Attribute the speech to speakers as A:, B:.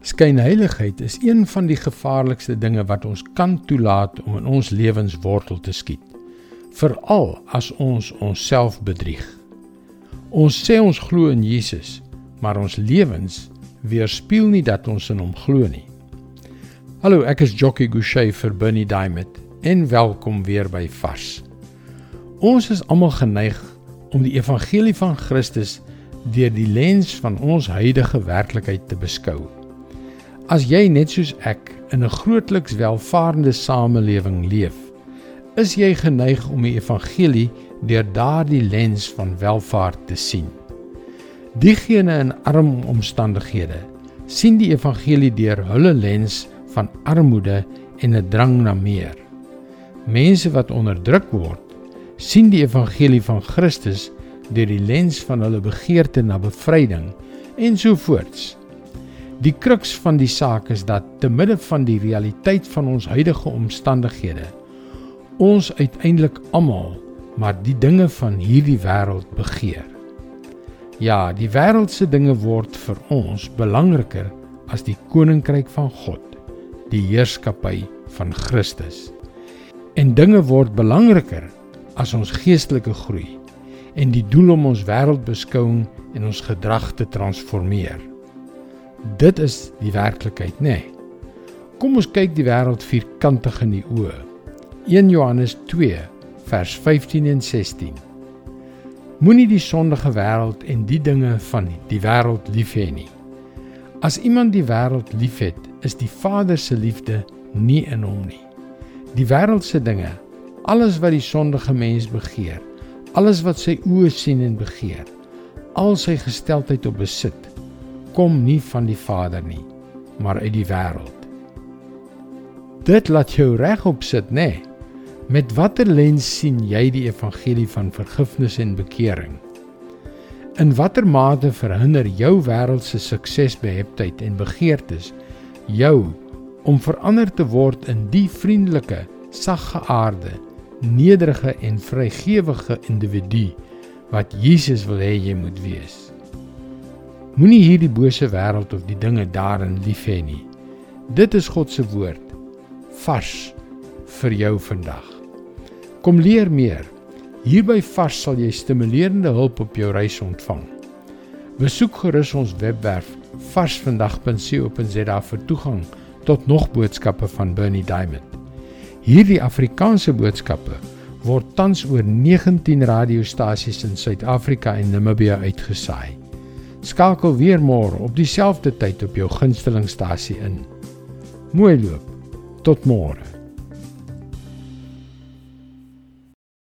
A: Skynheiligheid is een van die gevaarlikste dinge wat ons kan toelaat om in ons lewens wortel te skiet, veral as ons onsself bedrieg. Ons sê ons glo in Jesus, maar ons lewens weerspieël nie dat ons in hom glo nie. Hallo, ek is Jockey Gouchee vir Bernie Diamond en welkom weer by Vars. Ons is almal geneig om die evangelie van Christus deur die lens van ons huidige werklikheid te beskou. As jy net soos ek in 'n grootliks welvarende samelewing leef, is jy geneig om die evangelie deur daardie lens van welvaart te sien. Diegene in arm omstandighede sien die evangelie deur hulle lens van armoede en 'n drang na meer. Mense wat onderdruk word, sien die evangelie van Christus deur die lens van hulle begeerte na bevryding en so voorts. Die kruks van die saak is dat te midde van die realiteit van ons huidige omstandighede ons uiteindelik almal maar die dinge van hierdie wêreld begeer. Ja, die wêreldse dinge word vir ons belangriker as die koninkryk van God, die heerskappy van Christus. En dinge word belangriker as ons geestelike groei en die doel om ons wêreldbeskouing en ons gedrag te transformeer. Dit is die werklikheid, nê. Nee. Kom ons kyk die wêreld vierkantig in die oë. 1 Johannes 2 vers 15 en 16. Moenie die sondige wêreld en die dinge van die wêreld lief hê nie. As iemand die wêreld liefhet, is die Vader se liefde nie in hom nie. Die wêreldse dinge, alles wat die sondige mens begeer, alles wat sy oë sien en begeer, al sy gesteldheid op besit, kom nie van die Vader nie, maar uit die wêreld. Dit laat jou regop sit, nê? Nee. Met watter lens sien jy die evangelie van vergifnis en bekering? In watter mate verhinder jou wêreldse suksesbeheptheid en begeertes jou om verander te word in die vriendelike, saggeaarde, nederige en vrygewige individu wat Jesus wil hê jy moet wees? Moenie hierdie bose wêreld of die dinge daarin lief hê nie. Dit is God se woord vars vir jou vandag. Kom leer meer. Hierby vars sal jy stimulerende hulp op jou reis ontvang. Besoek gerus ons webwerf varsvandag.co.za vir toegang tot nog boodskappe van Bernie Diamond. Hierdie Afrikaanse boodskappe word tans oor 19 radiostasies in Suid-Afrika en Namibië uitgesaai. Skakel weer môre op dieselfde tyd op jou gunstelingstasie in. Mooi loop. Tot môre.